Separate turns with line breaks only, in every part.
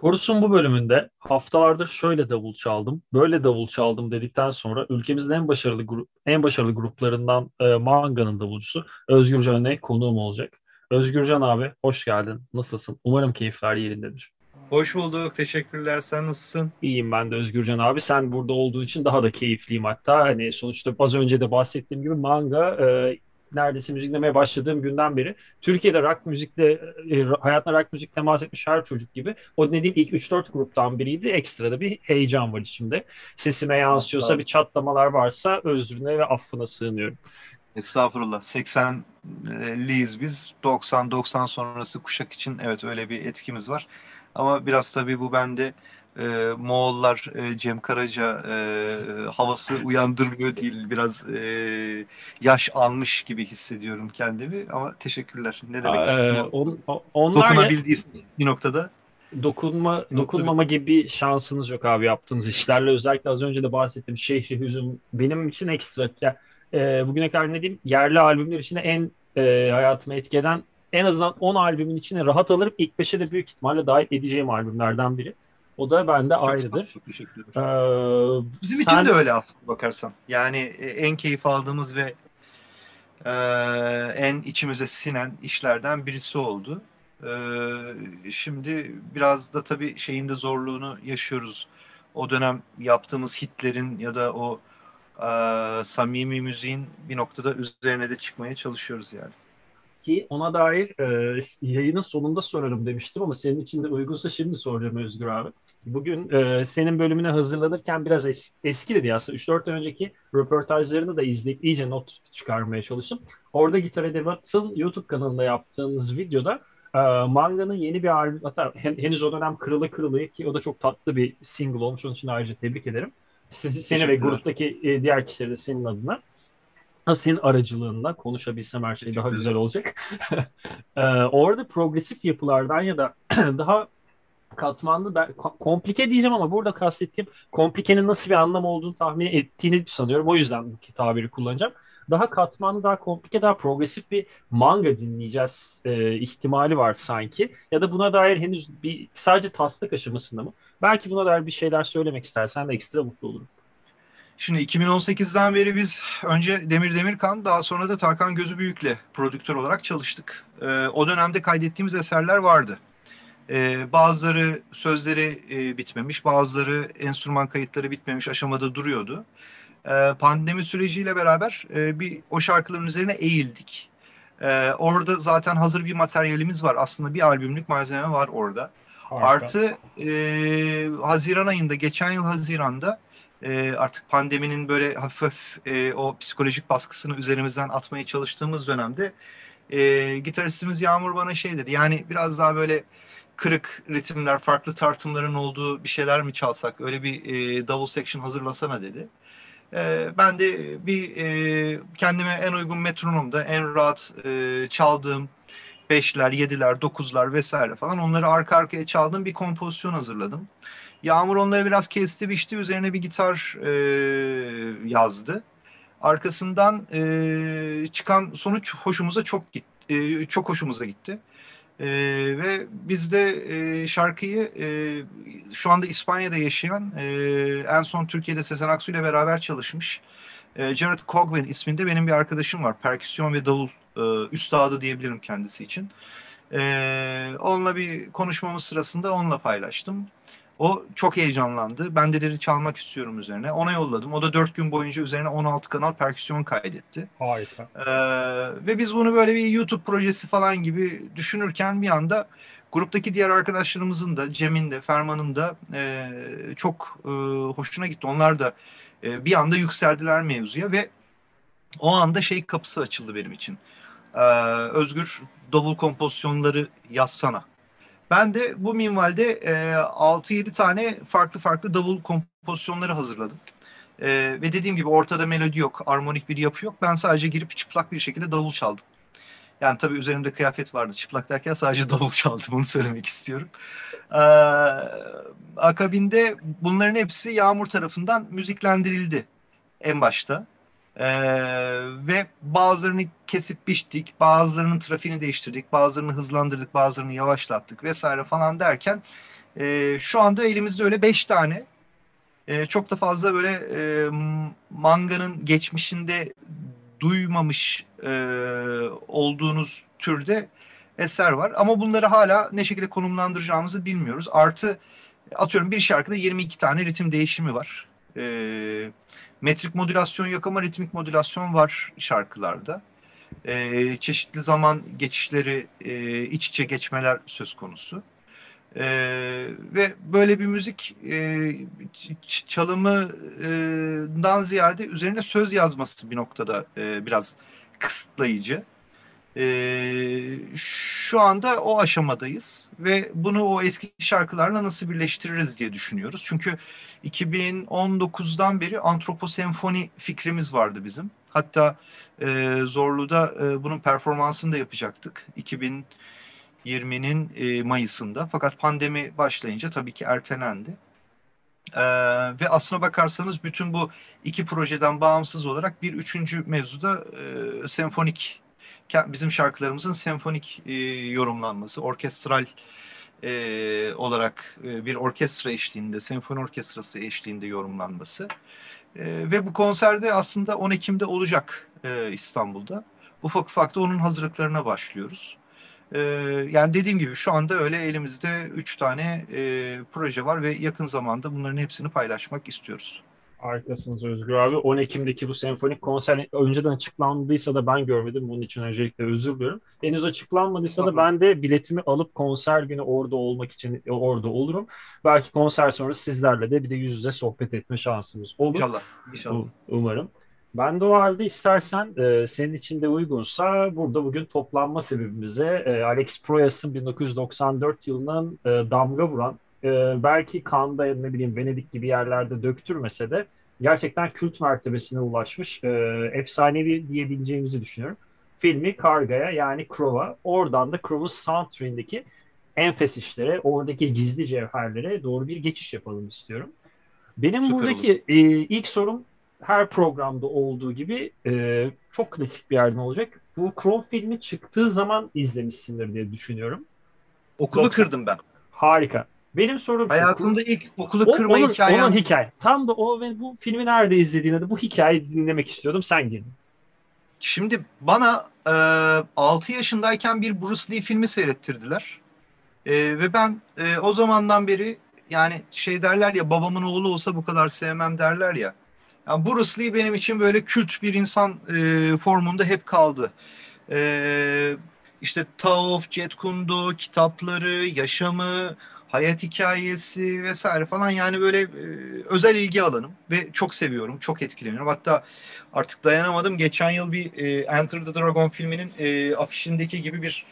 Korusun bu bölümünde haftalardır şöyle davul çaldım, böyle davul çaldım dedikten sonra ülkemizin en başarılı grup, en başarılı gruplarından e, Manga'nın davulcusu Özgürcan Öney konuğum olacak. Özgürcan abi hoş geldin. Nasılsın? Umarım keyifler yerindedir.
Hoş bulduk. Teşekkürler. Sen nasılsın?
İyiyim ben de Özgürcan abi. Sen burada olduğun için daha da keyifliyim hatta. Hani sonuçta az önce de bahsettiğim gibi manga e, neredeyse müzik dinlemeye başladığım günden beri Türkiye'de rock müzikle e, hayatına rock müzik temas etmiş her çocuk gibi o dediğim ilk 3-4 gruptan biriydi. Ekstra da bir heyecan var içimde. Sesime yansıyorsa bir çatlamalar varsa özrüne ve affına sığınıyorum.
Estağfurullah. 80'liyiz biz. 90-90 sonrası kuşak için evet öyle bir etkimiz var. Ama biraz tabii bu bende e, Moğollar, e, Cem Karaca e, havası uyandırmıyor değil. Biraz e, yaş almış gibi hissediyorum kendimi ama teşekkürler. Ne demek?
Ee, on, onlar
Dokunabildiğiniz bir noktada.
Dokunma, dokunmama gibi şansınız yok abi yaptığınız işlerle. Özellikle az önce de bahsettiğim Şehri Hüzün benim için ekstra. Yani, e, bugüne kadar ne diyeyim yerli albümler içinde en e, hayatımı etkeden en azından 10 albümün içine rahat alırım. İlk 5'e de büyük ihtimalle dahil edeceğim albümlerden biri. O da bende çok ayrıdır. Çok teşekkür ederim.
Ee, Bizim sen... için de öyle aslında bakarsan. Yani e, en keyif aldığımız ve e, en içimize sinen işlerden birisi oldu. E, şimdi biraz da tabii şeyin de zorluğunu yaşıyoruz. O dönem yaptığımız hitlerin ya da o e, samimi müziğin bir noktada üzerine de çıkmaya çalışıyoruz yani
ki ona dair e, yayının sonunda sorarım demiştim ama senin için de uygunsa şimdi soracağım Özgür abi. Bugün e, senin bölümüne hazırlanırken biraz es, eski dedi aslında 3-4 ay önceki röportajlarını da izleyip iyice not çıkarmaya çalıştım. Orada Gitar Edevat'ın YouTube kanalında yaptığınız videoda e, Manga'nın yeni bir albüm hatta hen, henüz o dönem Kırılı Kırılı ki o da çok tatlı bir single olmuş onun için ayrıca tebrik ederim. Sizi, seni ve gruptaki e, diğer kişileri de senin adına senin aracılığında konuşabilsem her şey daha güzel olacak. ee, orada progresif yapılardan ya da daha katmanlı ben komplike diyeceğim ama burada kastettiğim komplikenin nasıl bir anlam olduğunu tahmin ettiğini sanıyorum. O yüzden bu tabiri kullanacağım. Daha katmanlı, daha komplike, daha progresif bir manga dinleyeceğiz e, ihtimali var sanki. Ya da buna dair henüz bir sadece taslak aşamasında mı? Belki buna dair bir şeyler söylemek istersen de ekstra mutlu olurum.
Şimdi 2018'den beri biz önce Demir Demirkan daha sonra da Tarkan Gözü Büyük'le prodüktör olarak çalıştık. Ee, o dönemde kaydettiğimiz eserler vardı. Ee, bazıları sözleri e, bitmemiş, bazıları enstrüman kayıtları bitmemiş aşamada duruyordu. Ee, pandemi süreciyle beraber e, bir o şarkıların üzerine eğildik. Ee, orada zaten hazır bir materyalimiz var. Aslında bir albümlük malzeme var orada. Harika. Artı e, Haziran ayında, geçen yıl Haziran'da e, artık pandeminin böyle hafif hafif e, o psikolojik baskısını üzerimizden atmaya çalıştığımız dönemde e, gitaristimiz Yağmur bana şey dedi. Yani biraz daha böyle kırık ritimler, farklı tartımların olduğu bir şeyler mi çalsak? Öyle bir e, double section hazırlasana dedi. E, ben de bir e, kendime en uygun metronomda en rahat e, çaldığım beşler, yediler, dokuzlar vesaire falan onları arka arkaya çaldığım bir kompozisyon hazırladım. Yağmur onları biraz kesti biçti. Üzerine bir gitar e, yazdı. Arkasından e, çıkan sonuç hoşumuza çok gitti. E, çok hoşumuza gitti. E, ve biz de e, şarkıyı e, şu anda İspanya'da yaşayan e, en son Türkiye'de Sezen Aksu ile beraber çalışmış e, Jared Cogwin isminde benim bir arkadaşım var. Perküsyon ve davul e, üstadı diyebilirim kendisi için. E, onunla bir konuşmamız sırasında onunla paylaştım. O çok heyecanlandı. Ben de dedi çalmak istiyorum üzerine. Ona yolladım. O da 4 gün boyunca üzerine 16 kanal perküsyon kaydetti.
Harika.
Ee, ve biz bunu böyle bir YouTube projesi falan gibi düşünürken bir anda gruptaki diğer arkadaşlarımızın da Cem'in de Ferman'ın da e, çok e, hoşuna gitti. Onlar da e, bir anda yükseldiler mevzuya ve o anda şey kapısı açıldı benim için. Ee, Özgür double kompozisyonları yazsana. Ben de bu minvalde e, 6-7 tane farklı farklı davul kompozisyonları hazırladım. E, ve dediğim gibi ortada melodi yok, armonik bir yapı yok. Ben sadece girip çıplak bir şekilde davul çaldım. Yani tabii üzerimde kıyafet vardı. Çıplak derken sadece davul çaldım. Bunu söylemek istiyorum. Ee, akabinde bunların hepsi Yağmur tarafından müziklendirildi en başta. Ee, ve bazılarını kesip biçtik, bazılarının trafiğini değiştirdik, bazılarını hızlandırdık, bazılarını yavaşlattık vesaire falan derken E, şu anda elimizde öyle beş tane. E, çok da fazla böyle e, manganın geçmişinde duymamış e, olduğunuz türde eser var. Ama bunları hala ne şekilde konumlandıracağımızı bilmiyoruz. Artı atıyorum bir şarkıda 22 tane ritim değişimi var. E, metrik modülasyon yok ama ritmik modülasyon var şarkılarda. E, çeşitli zaman geçişleri, e, iç içe geçmeler söz konusu. E, ve böyle bir müzik e, çalımından ziyade üzerinde söz yazması bir noktada e, biraz kısıtlayıcı. E, şu anda o aşamadayız ve bunu o eski şarkılarla nasıl birleştiririz diye düşünüyoruz. Çünkü 2019'dan beri antroposenfoni fikrimiz vardı bizim. Hatta e, Zorlu'da e, bunun performansını da yapacaktık. 2020'nin e, Mayıs'ında. Fakat pandemi başlayınca tabii ki ertelendi. Ee, ve aslına bakarsanız bütün bu iki projeden bağımsız olarak bir üçüncü mevzuda e, senfonik bizim şarkılarımızın senfonik e, yorumlanması, orkestral e, olarak e, bir orkestra eşliğinde, senfoni orkestrası eşliğinde yorumlanması. E, ve bu konserde aslında 10 Ekim'de olacak e, İstanbul'da. Ufak ufak da onun hazırlıklarına başlıyoruz. E, yani dediğim gibi şu anda öyle elimizde 3 tane e, proje var ve yakın zamanda bunların hepsini paylaşmak istiyoruz.
Harikasınız Özgür abi. 10 Ekim'deki bu senfonik konser önceden açıklandıysa da ben görmedim. Bunun için öncelikle özür diliyorum. Henüz açıklanmadıysa da ben de biletimi alıp konser günü orada olmak için orada olurum. Belki konser sonrası sizlerle de bir de yüz yüze sohbet etme şansımız olur.
İnşallah. İnşallah.
Umarım. Ben de o halde istersen e, senin için de uygunsa burada bugün toplanma sebebimize e, Alex Proyas'ın 1994 yılından e, damga vuran e, belki Cannes'da ne bileyim Venedik gibi yerlerde döktürmese de gerçekten kült mertebesine ulaşmış e, efsanevi diyebileceğimizi düşünüyorum. Filmi Karga'ya yani Crow'a oradan da Crow'un soundtrack'indeki enfes işlere, oradaki gizli cevherlere doğru bir geçiş yapalım istiyorum. Benim Süper buradaki e, ilk sorum her programda olduğu gibi e, çok klasik bir yerden olacak. Bu Crow filmi çıktığı zaman izlemişsindir diye düşünüyorum.
Okulu Yoksa... kırdım ben.
Harika. Benim sorum
şu. Hayatımda ilk okulu kırma
onun,
hikayem.
Onun hikaye. Tam da o ve bu filmi nerede izlediğinde de bu hikayeyi dinlemek istiyordum. Sen gel.
Şimdi bana e, 6 yaşındayken bir Bruce Lee filmi seyrettirdiler. E, ve ben e, o zamandan beri yani şey derler ya babamın oğlu olsa bu kadar sevmem derler ya. Yani Bruce Lee benim için böyle kült bir insan e, formunda hep kaldı. E, işte Tao of Jet Kundo kitapları, yaşamı, hayat hikayesi vesaire falan yani böyle e, özel ilgi alanım ve çok seviyorum, çok etkileniyorum. Hatta artık dayanamadım. Geçen yıl bir e, Enter the Dragon filminin e, afişindeki gibi bir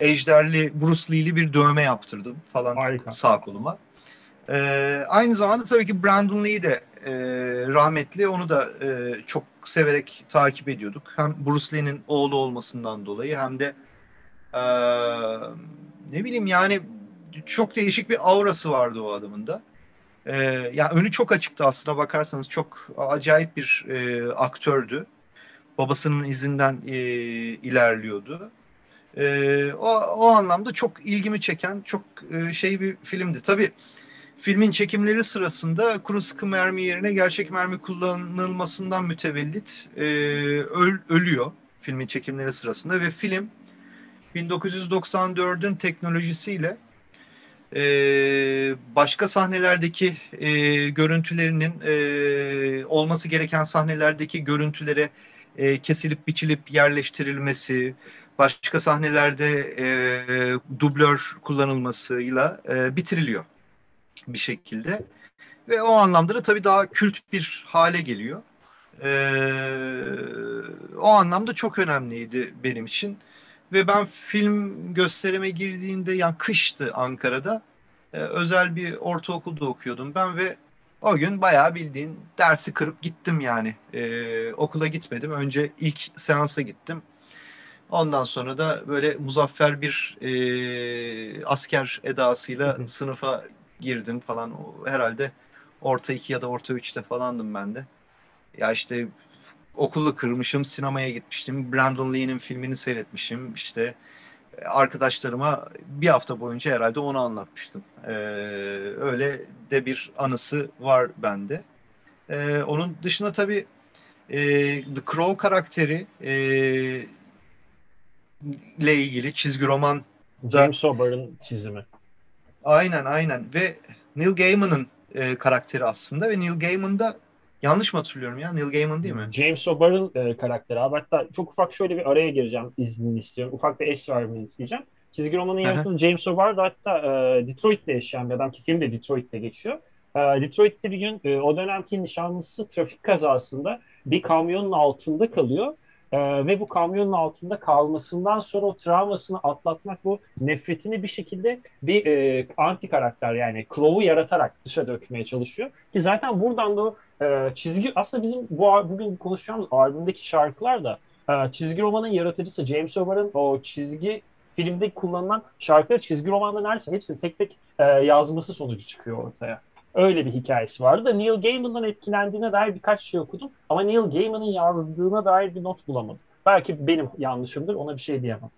ejderli Bruce Lee'li bir dövme yaptırdım falan Harika. sağ koluma. E, aynı zamanda tabii ki Brandon Lee de e, rahmetli. Onu da e, çok severek takip ediyorduk. Hem Bruce Lee'nin oğlu olmasından dolayı hem de e, ne bileyim yani çok değişik bir aurası vardı o adamın da. Ee, yani önü çok açıktı aslına bakarsanız çok acayip bir e, aktördü. Babasının izinden e, ilerliyordu. E, o, o anlamda çok ilgimi çeken çok e, şey bir filmdi. Tabii filmin çekimleri sırasında kuru sıkı mermi yerine gerçek mermi kullanılmasından mütevellit e, öl, ölüyor filmin çekimleri sırasında ve film 1994'ün teknolojisiyle e, başka sahnelerdeki e, görüntülerinin e, olması gereken sahnelerdeki görüntülere e, kesilip biçilip yerleştirilmesi, başka sahnelerde e, dublör kullanılmasıyla e, bitiriliyor bir şekilde. Ve o anlamda da tabii daha kült bir hale geliyor. E, o anlamda çok önemliydi benim için. Ve ben film gösterime girdiğinde yani kıştı Ankara'da. E, özel bir ortaokulda okuyordum ben ve o gün bayağı bildiğin dersi kırıp gittim yani. E, okula gitmedim. Önce ilk seansa gittim. Ondan sonra da böyle muzaffer bir e, asker edasıyla sınıfa girdim falan. Herhalde orta iki ya da orta üçte falandım ben de. Ya işte okulu kırmışım, sinemaya gitmiştim. Brandon Lee'nin filmini seyretmişim. İşte arkadaşlarıma bir hafta boyunca herhalde onu anlatmıştım. Ee, öyle de bir anısı var bende. Ee, onun dışında tabii e, The Crow karakteri e, ile ilgili çizgi roman
James O'Barr'ın çizimi.
Aynen aynen ve Neil Gaiman'ın e, karakteri aslında ve Neil Gaiman da yanlış mı hatırlıyorum ya? Neil Gaiman değil mi?
James O'Barr'ın e, karakteri abi. Hatta çok ufak şöyle bir araya gireceğim iznini istiyorum. Ufak bir es vermeni isteyeceğim. Çizgi romanın yaratıcısı James O'Barr da hatta e, Detroit'te yaşayan bir adam ki film de Detroit'te geçiyor. E, Detroit'te bir gün e, o dönemki nişanlısı trafik kazasında bir kamyonun altında kalıyor. Ee, ve bu kamyonun altında kalmasından sonra o travmasını atlatmak, bu nefretini bir şekilde bir e, anti karakter yani Crow'u yaratarak dışa dökmeye çalışıyor. Ki zaten buradan da e, çizgi aslında bizim bu bugün konuşacağımız albümdeki şarkılar da e, çizgi romanın yaratıcısı James O'Barr'ın o çizgi filmde kullanılan şarkıları çizgi romanda neredeyse hepsini tek tek e, yazması sonucu çıkıyor ortaya. Öyle bir hikayesi vardı da Neil Gaiman'dan etkilendiğine dair birkaç şey okudum. Ama Neil Gaiman'ın yazdığına dair bir not bulamadım. Belki benim yanlışımdır ona bir şey diyemem.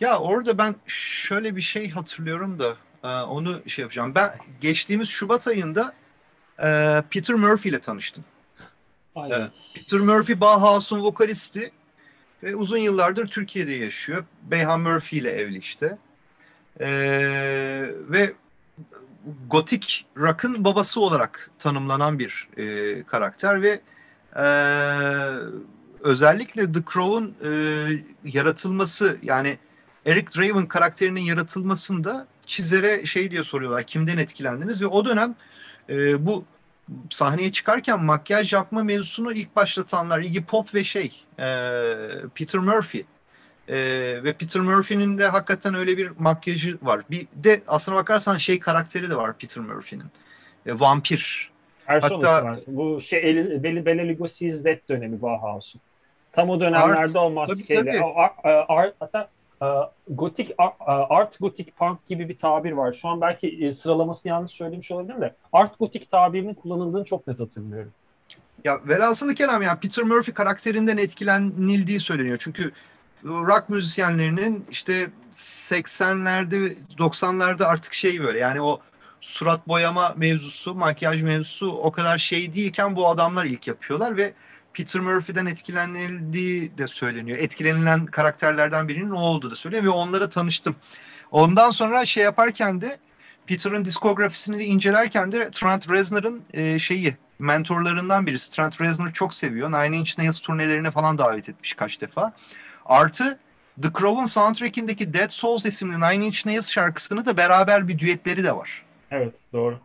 Ya orada ben şöyle bir şey hatırlıyorum da e, onu şey yapacağım. Ben geçtiğimiz Şubat ayında e, Peter Murphy ile tanıştım. Aynen. Peter Murphy Bauhaus'un vokalisti ve uzun yıllardır Türkiye'de yaşıyor. Beyhan Murphy ile evli işte. Ee, ve gotik rock'ın babası olarak tanımlanan bir e, karakter ve e, özellikle The Crow'un e, yaratılması yani Eric Draven karakterinin yaratılmasında çizere şey diye soruyorlar kimden etkilendiniz ve o dönem e, bu sahneye çıkarken makyaj yapma mevzusunu ilk başlatanlar Iggy Pop ve şey e, Peter Murphy e, ve Peter Murphy'nin de hakikaten öyle bir makyajı var. Bir de aslına bakarsan şey karakteri de var Peter Murphy'nin. E, vampir.
Hatta var. Bu şey Bela, Bela Lugosi's Dead dönemi Bauhaus'un. Tam o dönemlerde art, o maskeyle. Tabii, tabii. Art, hatta gotik art gotik punk gibi bir tabir var. Şu an belki e, sıralamasını yanlış söylemiş olabilirim de art gotik tabirinin kullanıldığını çok net hatırlıyorum.
Ya velhasılı kelam yani Peter Murphy karakterinden etkilenildiği söyleniyor. Çünkü rock müzisyenlerinin işte 80'lerde 90'larda artık şey böyle yani o surat boyama mevzusu, makyaj mevzusu o kadar şey değilken bu adamlar ilk yapıyorlar ve Peter Murphy'den etkilenildiği de söyleniyor. Etkilenilen karakterlerden birinin o olduğu da söyleniyor ve onlara tanıştım. Ondan sonra şey yaparken de Peter'ın diskografisini incelerken de Trent Reznor'ın e, şeyi mentorlarından birisi. Trent Reznor çok seviyor. Nine Inch Nails turnelerine falan davet etmiş kaç defa. Artı The Crow'un soundtrack'indeki Dead Souls isimli Nine Inch Nails şarkısını da beraber bir düetleri de var.
Evet doğru.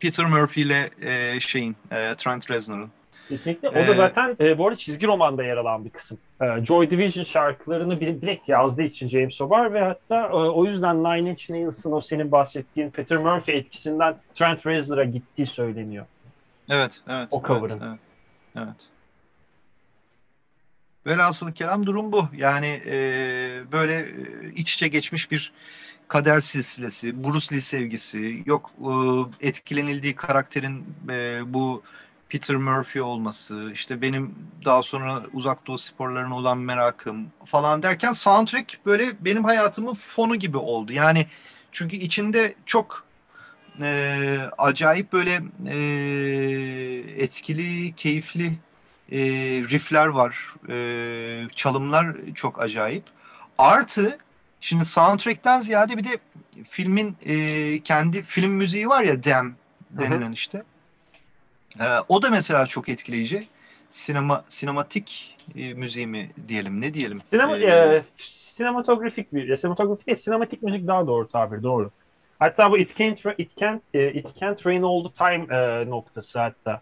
Peter Murphy ile e, şeyin e, Trent Reznor'un.
Kesinlikle. O da ee, zaten e, bu arada çizgi romanda yer alan bir kısım. E, Joy Division şarkılarını direkt yazdığı için James O'Barr ve hatta e, o yüzden Nine Inch Nails'ın o senin bahsettiğin Peter Murphy etkisinden Trent Reznor'a gittiği söyleniyor.
Evet, evet.
O cover'ın.
Evet, evet. evet. Velhasıl kelam durum bu. Yani e, böyle e, iç içe geçmiş bir kader silsilesi, Bruce Lee sevgisi, yok e, etkilenildiği karakterin e, bu Peter Murphy olması, işte benim daha sonra uzak doğu sporlarına olan merakım falan derken soundtrack böyle benim hayatımın fonu gibi oldu. Yani çünkü içinde çok e, acayip böyle e, etkili, keyifli e, riffler var, e, çalımlar çok acayip. Artı şimdi soundtrack'ten ziyade bir de filmin e, kendi film müziği var ya Dem denilen Hı-hı. işte. E, o da mesela çok etkileyici. Sinema sinematik e, müziği mi diyelim ne diyelim?
Sinema, ee, e, sinematografik bir sinematografik değil, sinematik müzik daha doğru tabir doğru. Hatta bu It Can't, It Can't, It Can't Rain All the Time e, noktası hatta.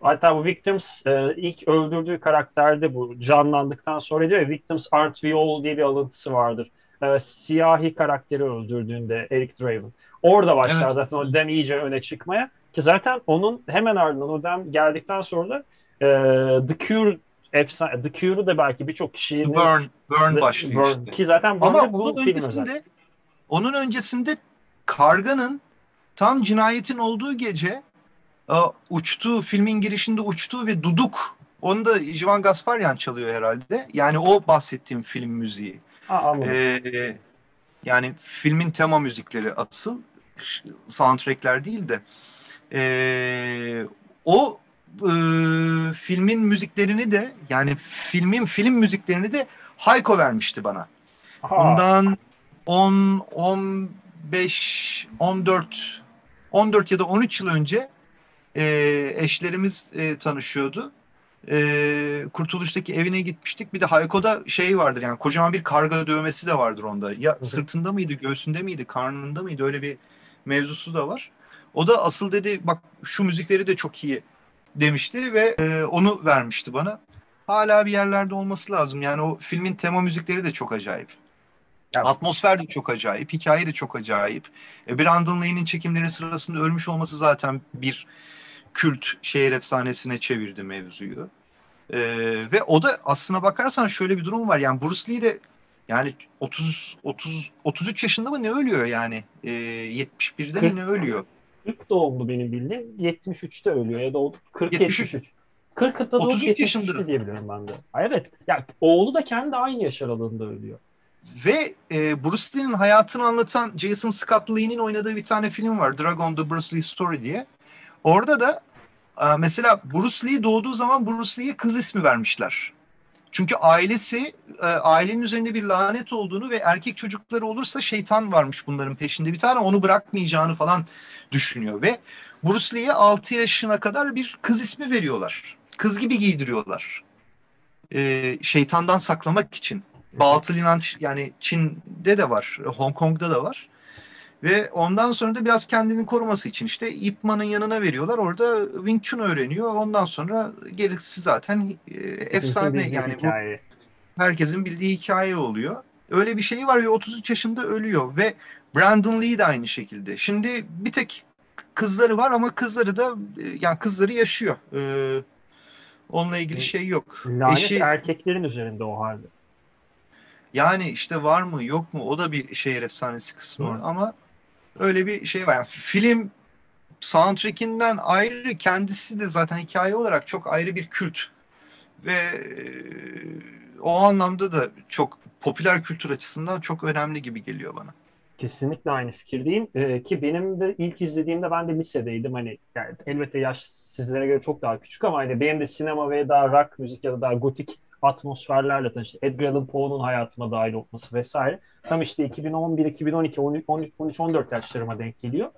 Hatta bu Victims e, ilk öldürdüğü karakterde bu canlandıktan sonra diyor ya Victims aren't we all diye bir alıntısı vardır. E, siyahi karakteri öldürdüğünde Eric Draven. Orada başlar evet. zaten o dem iyice öne çıkmaya. Ki zaten onun hemen ardından o dem geldikten sonra e, The Cure efsane, The Cure'u da belki birçok kişinin
Burn, Burn başlıyor Burn.
işte. Ki zaten
Ama bu film öncesinde, özel. onun öncesinde Karga'nın tam cinayetin olduğu gece uçtuğu, filmin girişinde uçtuğu ve Duduk. Onu da Ivan Gasparyan çalıyor herhalde. Yani o bahsettiğim film müziği.
Aa,
ee, yani filmin tema müzikleri asıl soundtrackler değil de e, o e, filmin müziklerini de yani filmin film müziklerini de Hayko vermişti bana. Aha. Bundan 10 15 14 14 ya da 13 yıl önce e, eşlerimiz e, tanışıyordu. E, Kurtuluş'taki evine gitmiştik. Bir de Hayko'da şey vardır yani kocaman bir karga dövmesi de vardır onda. Ya Hı-hı. sırtında mıydı, göğsünde miydi, karnında mıydı öyle bir mevzusu da var. O da asıl dedi bak şu müzikleri de çok iyi demişti ve e, onu vermişti bana. Hala bir yerlerde olması lazım. Yani o filmin tema müzikleri de çok acayip. Evet. Atmosfer de çok acayip, hikaye de çok acayip. E, Brandon Lee'nin çekimleri sırasında ölmüş olması zaten bir kült şehir efsanesine çevirdi mevzuyu. E, ve o da aslına bakarsan şöyle bir durum var. Yani Bruce Lee de yani 30 30 33 yaşında mı ne ölüyor yani? E, 71'de mi ne ölüyor?
40 doğumlu benim bildiğim. 73'te ölüyor ya da 40 73. 73. 40'ta doğup 73 yaşında. diyebilirim ben de. Evet. Yani oğlu da kendi aynı yaş aralığında ölüyor.
Ve e, Bruce Lee'nin hayatını anlatan Jason Scott Lee'nin oynadığı bir tane film var. Dragon The Bruce Lee Story diye. Orada da e, mesela Bruce Lee doğduğu zaman Bruce Lee'ye kız ismi vermişler. Çünkü ailesi e, ailenin üzerinde bir lanet olduğunu ve erkek çocukları olursa şeytan varmış bunların peşinde bir tane onu bırakmayacağını falan düşünüyor ve Bruce Lee'ye 6 yaşına kadar bir kız ismi veriyorlar. Kız gibi giydiriyorlar. E, şeytandan saklamak için. Batıl inanç yani Çin'de de var, Hong Kong'da da var. Ve ondan sonra da biraz kendini koruması için işte Ip Man'ın yanına veriyorlar. Orada Wing Chun öğreniyor. Ondan sonra gerisi zaten e, efsane yani hikaye. bu herkesin bildiği hikaye oluyor. Öyle bir şey var ve 33 yaşında ölüyor ve Brandon Lee de aynı şekilde. Şimdi bir tek kızları var ama kızları da e, yani kızları yaşıyor. Ee, onunla ilgili şey yok.
Lanet Eşi, erkeklerin üzerinde o halde.
Yani işte var mı yok mu o da bir şehir efsanesi kısmı Hı. ama öyle bir şey var. Yani film soundtrackinden ayrı kendisi de zaten hikaye olarak çok ayrı bir kült. Ve e, o anlamda da çok popüler kültür açısından çok önemli gibi geliyor bana.
Kesinlikle aynı fikirdeyim. Ee, ki benim de ilk izlediğimde ben de lisedeydim. Hani yani elbette yaş sizlere göre çok daha küçük ama hani benim de sinema ve daha rock müzik ya da daha gotik atmosferlerle tanıştı. Edgar Allan Poe'nun hayatıma dahil olması vesaire. Tam işte 2011, 2012, 13, 13 14 yaşlarıma denk geliyor.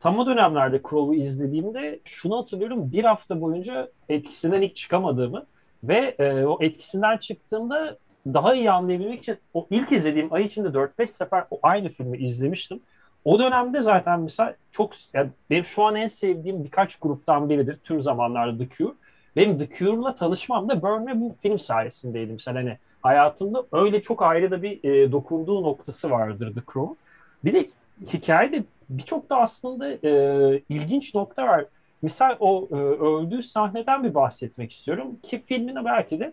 Tam o dönemlerde Crow'u izlediğimde şunu hatırlıyorum. Bir hafta boyunca etkisinden ilk çıkamadığımı ve e, o etkisinden çıktığımda daha iyi anlayabilmek için o ilk izlediğim ay içinde 4-5 sefer o aynı filmi izlemiştim. O dönemde zaten mesela çok yani benim şu an en sevdiğim birkaç gruptan biridir tüm zamanlarda The Cure. Benim The Cure'la tanışmam da Burn ve bu film sayesindeydi. Mesela hani hayatımda öyle çok ayrı da bir e, dokunduğu noktası vardır The Crow. Bir de hikayede birçok da aslında e, ilginç nokta var. Misal o e, öldüğü sahneden bir bahsetmek istiyorum ki filmin belki de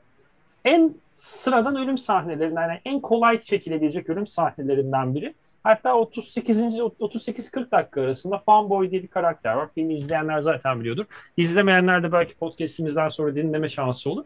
en sıradan ölüm sahnelerinden, yani en kolay çekilebilecek ölüm sahnelerinden biri. Hatta 38. 38-40 dakika arasında Fanboy diye bir karakter var. Filmi izleyenler zaten biliyordur. İzlemeyenler de belki podcastimizden sonra dinleme şansı olur.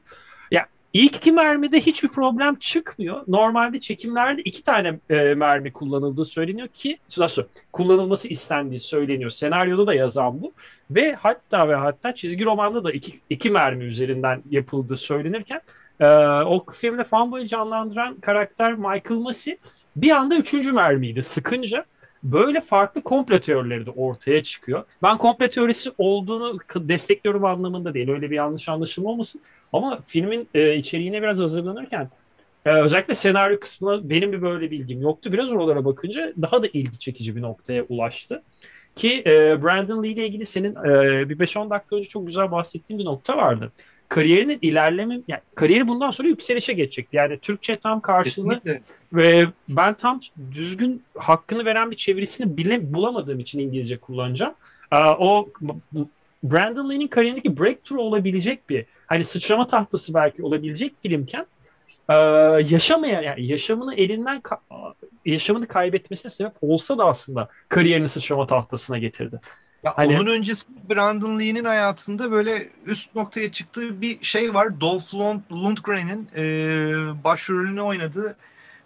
Ya ilk iki mermide hiçbir problem çıkmıyor. Normalde çekimlerde iki tane e, mermi kullanıldığı söyleniyor ki nasıl kullanılması istendiği söyleniyor. Senaryoda da yazan bu. Ve hatta ve hatta çizgi romanda da iki, iki mermi üzerinden yapıldığı söylenirken e, o filmde Fanboy'u canlandıran karakter Michael Massey bir anda üçüncü mermiydi sıkınca böyle farklı komplo teorileri de ortaya çıkıyor. Ben komplo teorisi olduğunu destekliyorum anlamında değil. Öyle bir yanlış anlaşılma olmasın. Ama filmin e, içeriğine biraz hazırlanırken e, özellikle senaryo kısmına benim bir böyle bilgim yoktu. Biraz oralara bakınca daha da ilgi çekici bir noktaya ulaştı. Ki e, Brandon Lee ile ilgili senin e, bir 5-10 dakika önce çok güzel bahsettiğin bir nokta vardı kariyerinin ilerleme yani kariyeri bundan sonra yükselişe geçecekti. Yani Türkçe tam karşılığı ve ben tam düzgün hakkını veren bir çevirisini bile bulamadığım için İngilizce kullanacağım. O Brandon Lee'nin kariyerindeki breakthrough olabilecek bir hani sıçrama tahtası belki olabilecek filmken yaşamaya yani yaşamını elinden yaşamını kaybetmesine sebep olsa da aslında kariyerini sıçrama tahtasına getirdi.
Ya hani... Onun öncesi Brandon Lee'nin hayatında böyle üst noktaya çıktığı bir şey var. Dolph Lundgren'in e, başrolünü oynadığı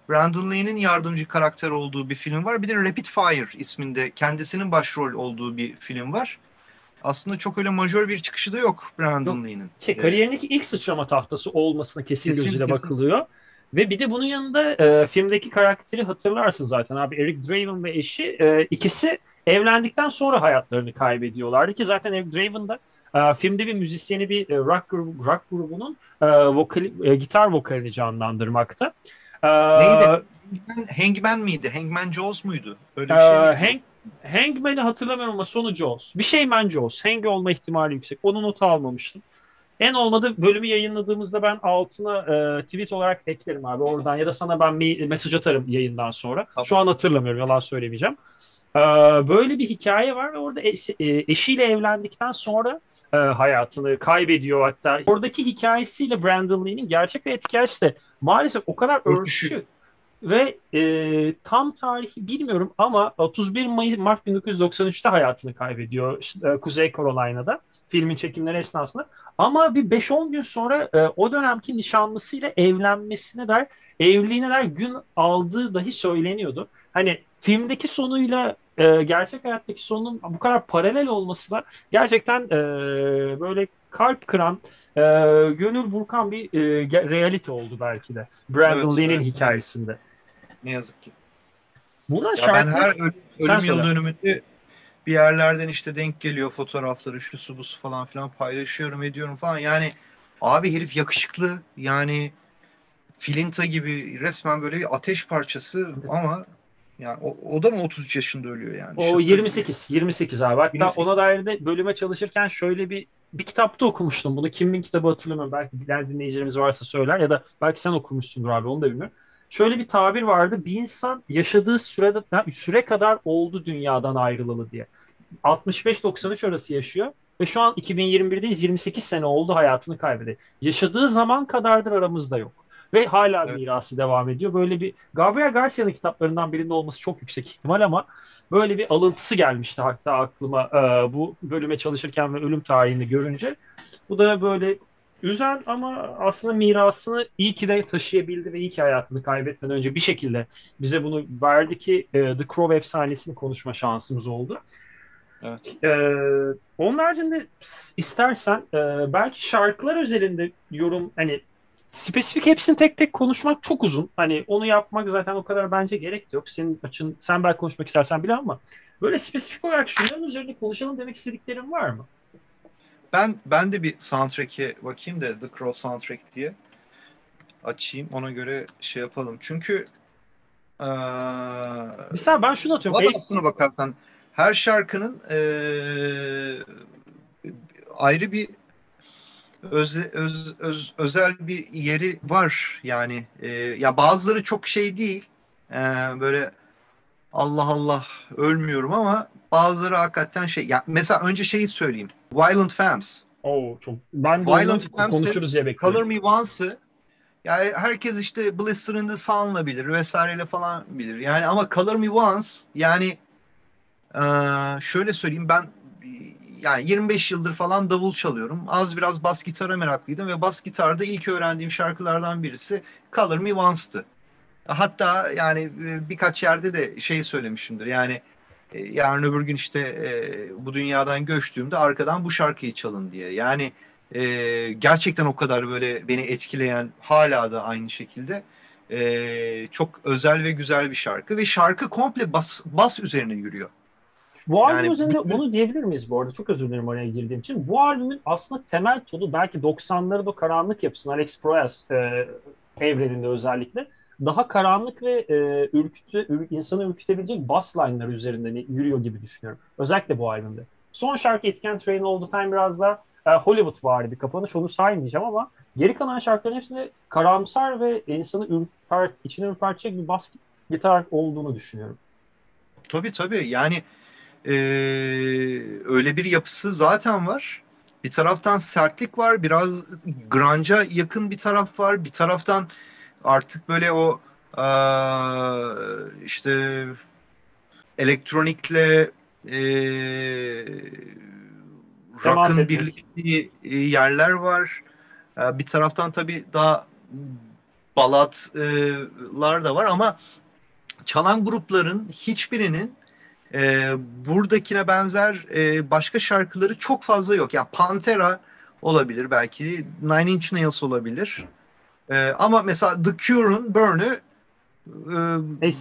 Brandon Lee'nin yardımcı karakter olduğu bir film var. Bir de Rapid Fire isminde kendisinin başrol olduğu bir film var. Aslında çok öyle majör bir çıkışı da yok Brandon Lee'nin.
Şey, kariyerindeki ilk sıçrama tahtası olmasına kesin,
Kesin,
gözüyle
kesin.
bakılıyor. Ve bir de bunun yanında e, filmdeki karakteri hatırlarsın zaten abi. Eric Draven ve eşi e, ikisi evlendikten sonra hayatlarını kaybediyorlardı ki zaten Draven da e, filmde bir müzisyeni bir e, rock, grubu, rock grubunun e, vokali, gitar vokalini canlandırmakta.
Neydi? Hangman, miydi? Hangman Jaws muydu? Öyle bir şey miydi?
Hank, Hangman'i hatırlamıyorum ama sonu Jaws. Bir şey man Jaws. Hang olma ihtimali yüksek. Onu nota almamıştım. En olmadı bölümü yayınladığımızda ben altına e, tweet olarak eklerim abi oradan ya da sana ben mesaj atarım yayından sonra.
Tamam.
Şu an hatırlamıyorum yalan söylemeyeceğim. Ee, böyle bir hikaye var ve orada e, eşiyle evlendikten sonra e, hayatını kaybediyor hatta. Oradaki hikayesiyle Brandon Lee'nin gerçek hayat hikayesi de maalesef o kadar
Örtüşüyor.
örtüşüyor. Ve e, tam tarihi bilmiyorum ama 31 Mayıs Mart 1993'te hayatını kaybediyor e, Kuzey Carolina'da filmin çekimleri esnasında. Ama bir 5-10 gün sonra e, o dönemki nişanlısıyla evlenmesine der, evliliğine der gün aldığı dahi söyleniyordu. Hani filmdeki sonuyla e, gerçek hayattaki sonun bu kadar paralel olması da gerçekten e, böyle kalp kıran, e, gönül burkan bir e, realite oldu belki de. Brandon
Evet,
Lee'nin
evet.
hikayesinde.
Ne yazık ki.
Buna
Ya
şarkı...
ben her ölüm, ölüm yıl dönümünde bir yerlerden işte denk geliyor fotoğrafları şu su bu su falan filan paylaşıyorum ediyorum falan. Yani abi herif yakışıklı yani filinta gibi resmen böyle bir ateş parçası ama yani o, o da mı 33 yaşında ölüyor yani?
O
Şaka gibi.
28, 28 abi. Hatta
28.
ona dair de bölüme çalışırken şöyle bir bir kitapta okumuştum bunu. Kimin kitabı hatırlamıyorum. Belki bilen dinleyicilerimiz varsa söyler ya da belki sen okumuşsundur abi onu da bilmiyorum. Şöyle bir tabir vardı. Bir insan yaşadığı sürede süre kadar oldu dünyadan ayrılalı diye. 65-93 arası yaşıyor ve şu an 2021'deyiz 28 sene oldu hayatını kaybedi. Yaşadığı zaman kadardır aramızda yok. Ve hala
Evet.
mirası devam ediyor. Böyle bir Gabriel Garcia'nın kitaplarından birinde olması çok yüksek ihtimal ama böyle bir alıntısı gelmişti hatta aklıma e, bu bölüme çalışırken ve ölüm tarihini görünce. Bu da böyle üzen ama aslında mirasını iyi ki de taşıyabildi ve iyi ki hayatını kaybetmeden önce bir şekilde bize bunu verdi ki e, The Crow efsanesini konuşma şansımız oldu.
Evet.
Ee, onun haricinde istersen e, belki şarkılar özelinde yorum hani spesifik hepsini tek tek konuşmak çok uzun. Hani onu yapmak zaten o kadar bence gerek de yok. Senin açın sen belki konuşmak istersen bile ama böyle spesifik olarak şunların üzerinde konuşalım demek istediklerin var mı?
Ben ben de bir soundtrack'e bakayım da The Crow soundtrack diye açayım. Ona göre şey yapalım. Çünkü eee
Mesela ben şunu atıyorum.
Valla aslına bakarsan her şarkının eee, ayrı bir öz, öz, öz- özel bir yeri var yani Eee, ya bazıları çok şey değil Eee, böyle Allah Allah ölmüyorum ama bazıları hakikaten şey ya mesela önce şeyi söyleyeyim Violent Femmes
Oo, çok ben
Violent Femmes
konuşuruz diye bekliyorum.
Color Me Once'ı yani herkes işte Blister in the Sun'la bilir vesaireyle falan bilir. Yani ama Color Me Once yani eee, şöyle söyleyeyim ben yani 25 yıldır falan davul çalıyorum. Az biraz bas gitara meraklıydım ve bas gitarda ilk öğrendiğim şarkılardan birisi Color Me Once'tı. Hatta yani e, birkaç yerde de şey söylemişimdir. Yani e, yarın öbür gün işte e, bu dünyadan göçtüğümde arkadan bu şarkıyı çalın diye. Yani gerçekten o kadar böyle beni etkileyen hala da aynı şekilde çok özel ve güzel bir şarkı ve şarkı komple bas, bas üzerine yürüyor.
Bu albüm
Yani
üzerinde
bütün-
bunu diyebilir miyiz bu arada? Çok özür dilerim oraya girdiğim için. Bu albümün aslında temel tonu belki 90'ların o karanlık yapısını Alex Proyas e, evreninde özellikle daha karanlık ve e, ürkütü, ür- insanı ürkütebilecek bass line'lar üzerinde yürüyor gibi düşünüyorum. Özellikle bu albümde. Son şarkı Etken Train All The Time biraz da e, Hollywood vardı bir kapanış. Onu saymayacağım ama geri kalan şarkıların hepsinde karamsar ve insanı ürper, içine ürpertecek bir bas gitar olduğunu düşünüyorum.
Tabii tabii yani e, öyle bir yapısı zaten var. Bir taraftan sertlik var, biraz grunge'a yakın bir taraf var. Bir taraftan artık böyle o e, işte elektronikle e, rock'ın birleştiği e, yerler var. E, bir taraftan tabii daha balatlar da var ama çalan grupların hiçbirinin e, buradakine benzer e, başka şarkıları çok fazla yok. Yani Pantera olabilir belki, Nine Inch Nails olabilir. E, ama mesela The Cure'un Burn'ü e,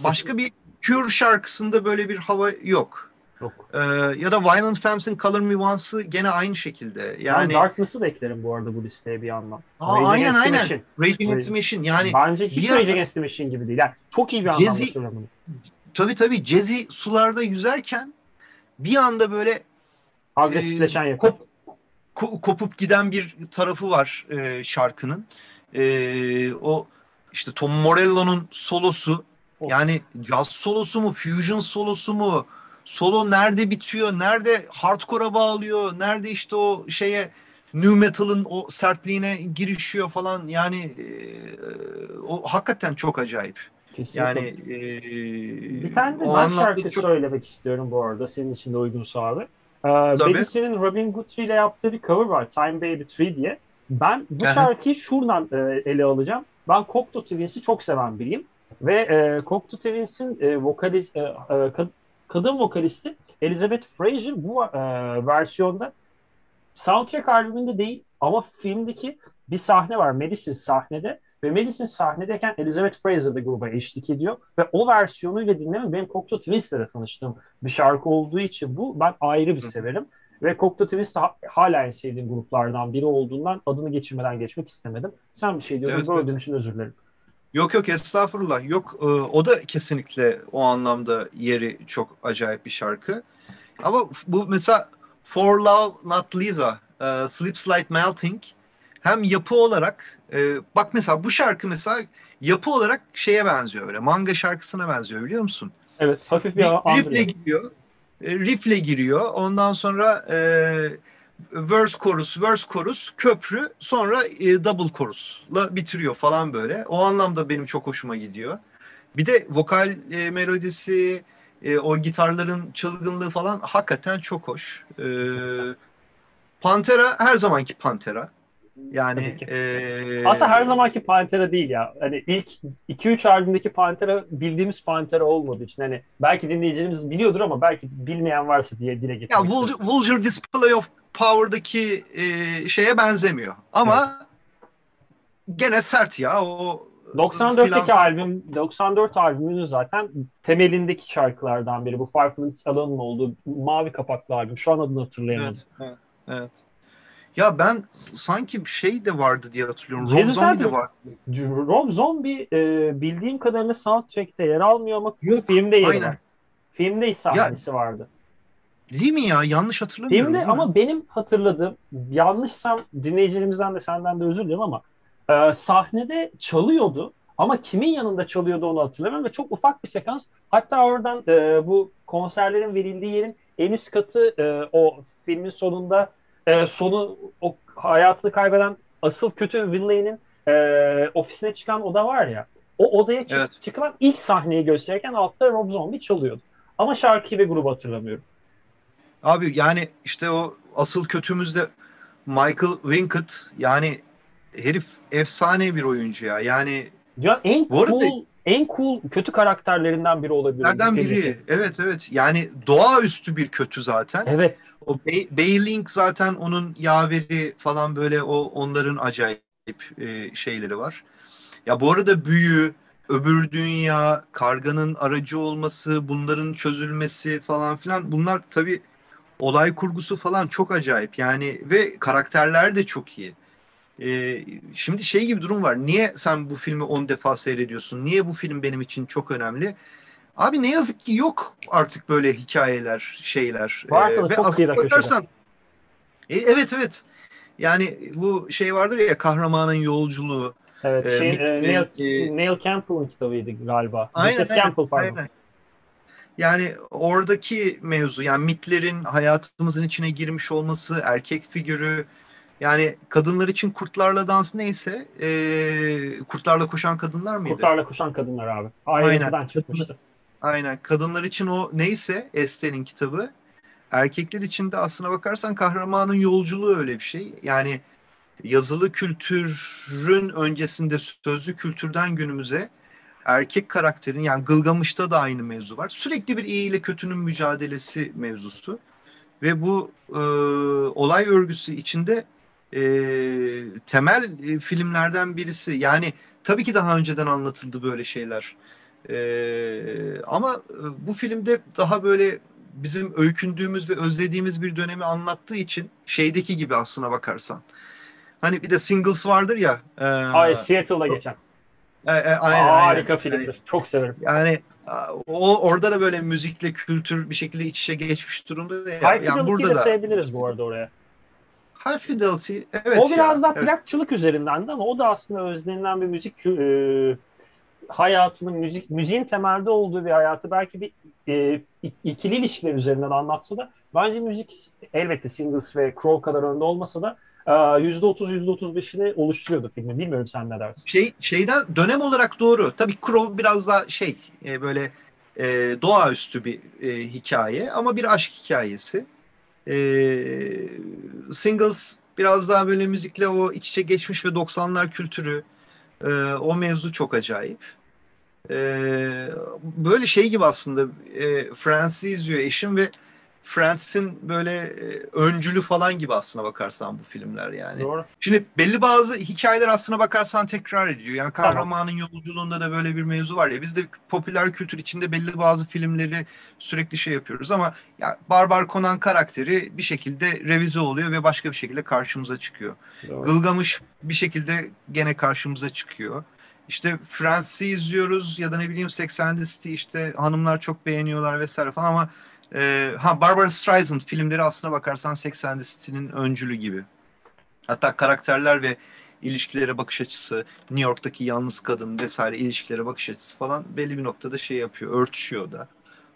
başka bir Cure şarkısında böyle bir hava yok. Yok. Ee, ya da Violent Femmes'in Color Me Once'ı gene aynı şekilde. Yani
ben Darkness'ı da eklerim bu arada bu listeye bir yandan.
Aa, Rage aynen aynen. Machine. Rage Against the Machine. Yani
Bence hiç Rage Against the Machine gibi değil. Yani çok iyi bir anlamda söylüyorum bunu.
Tabii tabii. Jazzy sularda yüzerken bir anda böyle
agresifleşen e.
Kop, kopup giden bir tarafı var e, şarkının. E, o işte Tom Morello'nun solosu yani jazz solosu mu, fusion solosu mu, solo nerede bitiyor, nerede hardcore'a bağlıyor, nerede işte o şeye new metal'ın o sertliğine girişiyor falan yani e, o hakikaten çok acayip. Kesinlikle. Yani e,
bir tane de ben şarkı çok... söylemek istiyorum bu arada senin için de uygunsa abi. Ee, Robin Guthrie ile yaptığı bir cover var Time Baby 3 diye. Ben bu şarkıyı şuradan e, ele alacağım. Ben Cocteau Twins'i çok seven biriyim. Ve e, Cocteau Twins'in e, vokalist, e, e, kadın vokalisti Elizabeth Fraser bu e, versiyonda soundtrack albümünde değil ama filmdeki bir sahne var Madison sahnede ve Madison sahnedeyken Elizabeth Fraser da gruba eşlik ediyor ve o versiyonuyla dinlemek benim Cocteau Twins'le tanıştığım bir şarkı olduğu için bu ben ayrı bir severim. Ve Cocteau Twist de hala en sevdiğim gruplardan biri olduğundan adını geçirmeden geçmek istemedim. Sen bir şey diyordun, evet, böldüğüm için özür dilerim.
Yok yok estağfurullah. Yok e, o da kesinlikle o anlamda yeri çok acayip bir şarkı. Ama bu mesela For Love Not Lisa, uh, Sleeps Like Melting hem yapı olarak e, bak mesela bu şarkı mesela yapı olarak şeye benziyor öyle. Manga şarkısına benziyor biliyor musun?
Evet hafif bir
riffle giriyor. Riffle giriyor. Ondan sonra e, verse chorus, verse chorus, köprü sonra e, double chorus'la bitiriyor falan böyle. O anlamda benim çok hoşuma gidiyor. Bir de vokal e, melodisi, e, o gitarların çılgınlığı falan hakikaten çok hoş. E, Pantera her zamanki Pantera. Yani
e... aslında her zamanki Pantera değil ya. Hani ilk 2-3 albümdeki Pantera bildiğimiz Pantera olmadığı için hani belki dinleyicilerimiz biliyordur ama belki bilmeyen varsa diye dile getirmek
Ya Vulgar, Vulgar Display of Power'daki e, şeye benzemiyor. Ama evet. gene sert ya o
94'teki filan... albüm 94 albümünün zaten temelindeki şarkılardan biri. Bu Five Minutes Alone'un olduğu mavi kapaklı albüm. Şu an adını hatırlayamadım.
Evet, evet, evet. Ya ben sanki bir şey de vardı diye hatırlıyorum. Rob Zombie de var.
Rob Zombie e, bildiğim kadarıyla soundtrack'te yer almıyor ama Yok, filmde yer var. Filmde sahnesi ya, vardı.
Değil mi ya? Yanlış hatırlamıyorum.
Filmde ama benim hatırladığım yanlışsam dinleyicilerimizden de senden de özür dilerim ama e, sahnede çalıyordu ama kimin yanında çalıyordu onu hatırlamıyorum ve çok ufak bir sekans. Hatta oradan e, bu konserlerin verildiği yerin en üst katı e, o filmin sonunda e, sonu o hayatını kaybeden asıl kötü Winley'nin e, ofisine çıkan oda var ya o odaya çık- evet. çıkılan ilk sahneyi gösterirken altta Rob Zombie çalıyordu. Ama şarkıyı ve grubu hatırlamıyorum.
Abi yani işte o asıl kötümüz de Michael Winkett yani herif efsane bir oyuncu ya. Yani
ya en bu arada, cool en cool kötü karakterlerinden biri olabilir.
Nereden biri? Evet evet. Yani doğaüstü bir kötü zaten.
Evet.
O Bailing zaten onun yaveri falan böyle o onların acayip e, şeyleri var. Ya bu arada büyü, öbür dünya, karganın aracı olması, bunların çözülmesi falan filan bunlar tabii olay kurgusu falan çok acayip. Yani ve karakterler de çok iyi. Ee, şimdi şey gibi durum var. Niye sen bu filmi 10 defa seyrediyorsun? Niye bu film benim için çok önemli? Abi ne yazık ki yok artık böyle hikayeler, şeyler.
Varsa ee, ve çok iyi bakarsan,
e, evet evet. Yani bu şey vardır ya kahramanın yolculuğu.
Evet, e, şey, e, Neil, e, Neil Campbell'ın kitabıydı galiba. Aynen, aynen, Campbell pardon. Aynen.
Yani oradaki mevzu yani mitlerin hayatımızın içine girmiş olması, erkek figürü, yani kadınlar için kurtlarla dans neyse e, kurtlarla koşan kadınlar mıydı?
Kurtlarla koşan kadınlar abi. Ayrıntıdan çıkmıştı.
Aynen. Kadınlar için o neyse Este'nin kitabı. Erkekler için de aslına bakarsan kahramanın yolculuğu öyle bir şey. Yani yazılı kültürün öncesinde sözlü kültürden günümüze erkek karakterin yani Gılgamış'ta da aynı mevzu var. Sürekli bir iyi ile kötünün mücadelesi mevzusu. Ve bu e, olay örgüsü içinde e, temel e, filmlerden birisi. Yani tabii ki daha önceden anlatıldı böyle şeyler. E, ama bu filmde daha böyle bizim öykündüğümüz ve özlediğimiz bir dönemi anlattığı için şeydeki gibi aslına bakarsan. Hani bir de Singles vardır ya.
E, Ay Seattle'da geçen.
E, e, aynen,
Harika aynen. filmdir. Yani, Çok severim.
Yani o orada da böyle müzikle kültür bir şekilde iç içe geçmiş durumda.
Ya. Yani burada da sayabiliriz bu arada oraya.
High Fidelity evet.
O biraz ya, daha evet. plakçılık üzerindendi ama o da aslında özlenilen bir müzik e, hayatının müzik müziğin temelde olduğu bir hayatı belki bir e, ikili ilişkiler üzerinden anlatsa da bence müzik elbette Singles ve Crow kadar önde olmasa da %30 %35'ini oluşturuyordu filmi. Bilmiyorum sen ne dersin?
Şey şeyden dönem olarak doğru. Tabii Crow biraz daha şey e, böyle e, doğaüstü bir e, hikaye ama bir aşk hikayesi. E, Singles biraz daha böyle müzikle o iç içe geçmiş ve 90'lar kültürü e, o mevzu çok acayip. E, böyle şey gibi aslında e, Fransız izliyor eşim ve Friends'in böyle e, öncülü falan gibi aslına bakarsan bu filmler yani.
Doğru.
Şimdi belli bazı hikayeler aslına bakarsan tekrar ediyor. Yani kahramanın tamam. yolculuğunda da böyle bir mevzu var ya. Biz de popüler kültür içinde belli bazı filmleri sürekli şey yapıyoruz ama ya Barbar Conan karakteri bir şekilde revize oluyor ve başka bir şekilde karşımıza çıkıyor. Doğru. Gılgamış bir şekilde gene karşımıza çıkıyor. İşte Friends'i izliyoruz ya da ne bileyim Sex and the City işte hanımlar çok beğeniyorlar vesaire falan ama e, ha Barbara Streisand filmleri aslına bakarsan Sex and the City'nin öncülü gibi. Hatta karakterler ve ilişkilere bakış açısı, New York'taki yalnız kadın vesaire ilişkilere bakış açısı falan belli bir noktada şey yapıyor, örtüşüyor da.